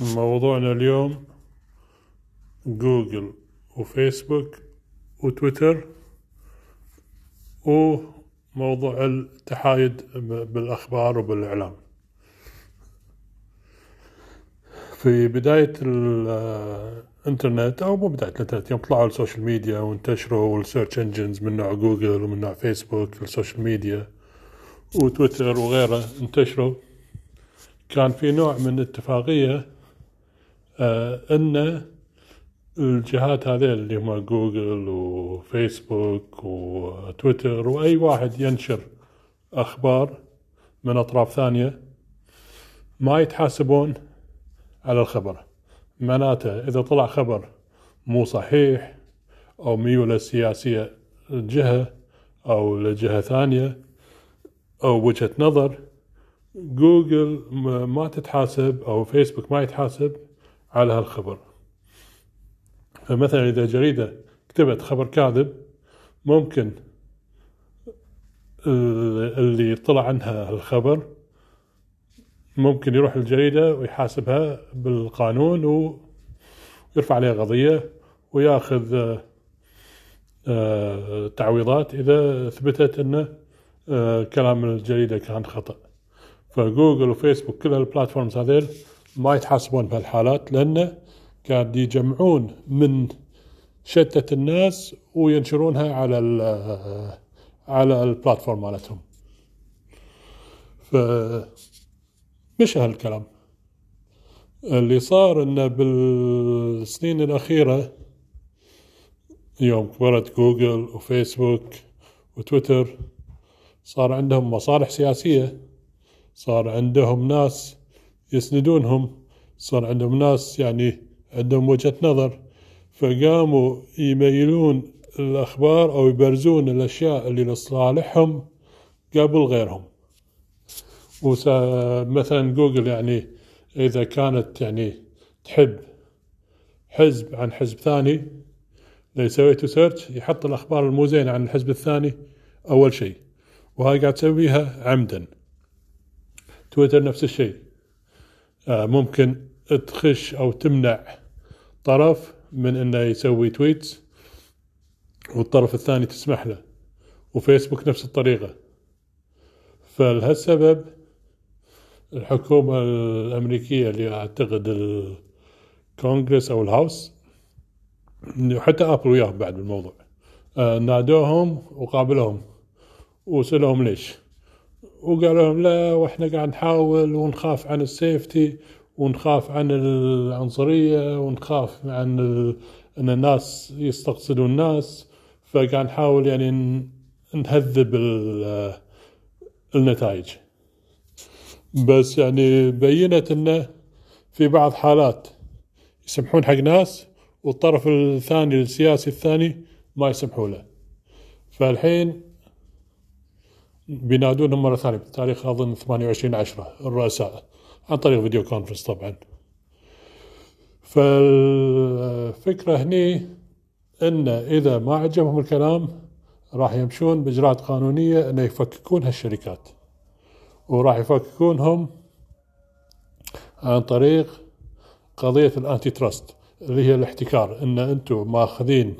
موضوعنا اليوم جوجل وفيسبوك وتويتر وموضوع التحيز بالأخبار وبالإعلام في بداية الإنترنت أو مو بداية الإنترنت يوم طلعوا ال social media وانتشروا ال search engines من نوع جوجل ومن نوع فيسبوك ال social media وتويتر وغيره انتشروا كان في نوع من اتفاقية آه أن الجهات هذه اللي هم جوجل وفيسبوك وتويتر وأي واحد ينشر أخبار من أطراف ثانية ما يتحاسبون على الخبر. معناته إذا طلع خبر مو صحيح أو ميوله سياسيه لجهة أو لجهة ثانية أو وجهة نظر جوجل ما تتحاسب أو فيسبوك ما يتحاسب على هالخبر. فمثلا إذا جريدة كتبت خبر كاذب ممكن اللي طلع عنها الخبر ممكن يروح الجريدة ويحاسبها بالقانون ويرفع عليها قضية وياخذ آه، تعويضات إذا ثبتت أن آه، كلام الجريدة كان خطأ. فجوجل وفيسبوك كل البلاتفورمز هذيل ما يتحاسبون بهالحالات لأن قاعد يجمعون من شتت الناس وينشرونها على ال على البلاتفورم مالتهم. ف مش هالكلام. اللي صار انه بالسنين الأخيرة يوم كبرت جوجل وفيسبوك وتويتر صار عندهم مصالح سياسية صار عندهم ناس يسندونهم. صار عندهم ناس يعني عندهم وجهة نظر فقاموا يميلون الأخبار أو يبرزون الأشياء اللي لصالحهم قبل غيرهم. مثلا جوجل يعني إذا كانت يعني تحب حزب عن حزب ثاني لو سويتوا search يحط الأخبار المو زينة عن الحزب الثاني أول شيء وهاي قاعد تسويها عمدا. تويتر نفس الشيء. ممكن تخشش أو تمنع طرف من إنه يسوي tweets والطرف الثاني تسمح له. وفيسبوك نفس الطريقة. فلهالسبب الحكومة الأمريكية اللي أعتقد الكونغرس أو الهاوس حتى أبل وياهم بعد بالموضوع آه، نادوهم وقابلهم. وسألهم ليش؟ وقالوا لهم لا وإحنا قاعد نحاول ونخاف عن السيفتي ونخاف عن العنصرية ونخاف عن أن الناس يستقصدوا الناس. فقاعد نحاول يعني نهذب النتائج. بس يعني بينت انه في بعض حالات يسمحون حق ناس والطرف الثاني السياسي الثاني ما يسمحوا له. فالحين بينادونهم مرة ثانية بتاريخ أظن 28 عشرة الرؤساء عن طريق فيديو كونفرنس طبعا. فالفكرة هني إن إذا ما عجبهم الكلام راح يمشون بإجراءات قانونية انه يفككون هالشركات. وراح يفككونهم عن طريق قضية الانتي تراست اللي هي الاحتكار. إن أنتم ماخذين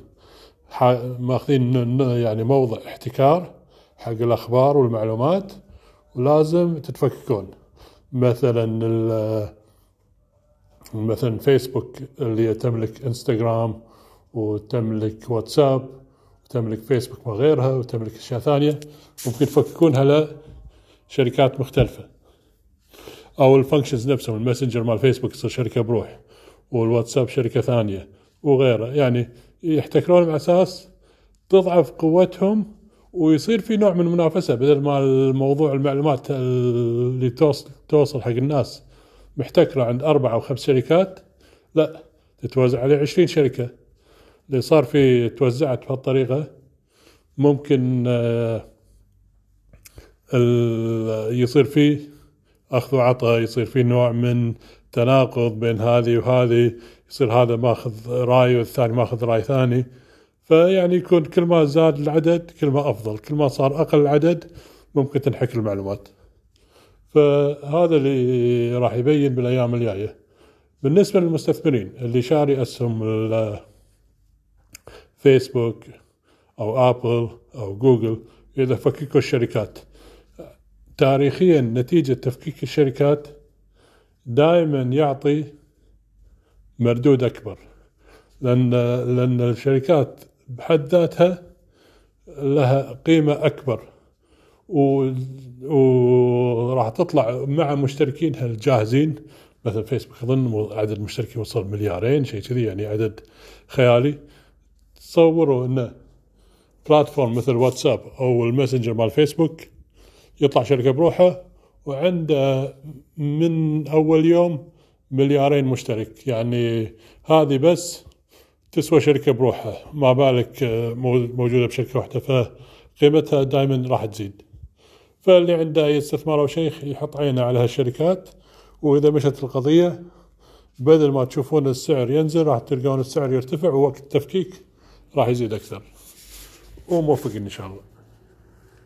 ماخذين يعني موضع احتكار حق الأخبار والمعلومات ولازم تتفككون. مثلا مثلا فيسبوك اللي تملك إنستغرام وتملك واتساب وتملك فيسبوك وغيرها وتملك أشياء ثانية ممكن يفككونها لشركات مختلفة. أو ال functions نفسهم ال Messenger مال فيسبوك يصير شركة بروح والواتساب شركة ثانية وغيره يعني يحتكرون على أساس تضعف قوتهم ويصير في نوع من المنافسة بدل ما الموضوع المعلومات اللي توصل توصل حق الناس محتكرة عند أربع أو خمس شركات لا تتوزع عليه عشرين شركة. اللي صار في توزعت بهالطريقه ممكن آه، يصير فيه أخذ وعطاء يصير في نوع من تناقض بين هذه وهذه يصير هذا ماخذ رأي والثاني ماخذ رأي ثاني. فيعني يكون كل ما زاد العدد كل ما أفضل كل ما صار أقل العدد ممكن تنحك المعلومات. فهذا اللي راح يبين بالأيام الجاية. بالنسبة للمستثمرين اللي شاري أسهم ال- فيسبوك أو أبل أو جوجل إذا فككوا الشركات. تاريخيا نتيجة تفكيك الشركات دائما يعطي مردود أكبر لأن لأن الشركات بحد ذاتها لها قيمة أكبر. و- وراح تطلع مع مشتركينها الجاهزين مثلا فيسبوك اظن عدد المشتركين وصل مليارين شيء كذي يعني عدد خيالي. تصوروا انه platform مثل واتساب أو ال Messenger مال فيسبوك يطلع شركة بروحه وعنده من أول يوم مليارين مشترك. يعني هذه بس تسوى شركة بروحها. ما بالك آه، مو- موجودة بشركة واحدة فقيمتها دائما راح تزيد. فاللي عنده أي استثمار أو شيء يحط عينه على هالشركات وإذا مشت القضية بدل ما تشوفون السعر ينزل راح تلقون السعر يرتفع ووقت التفكيك راح يزيد أكثر. وموفقين إن شاء الله.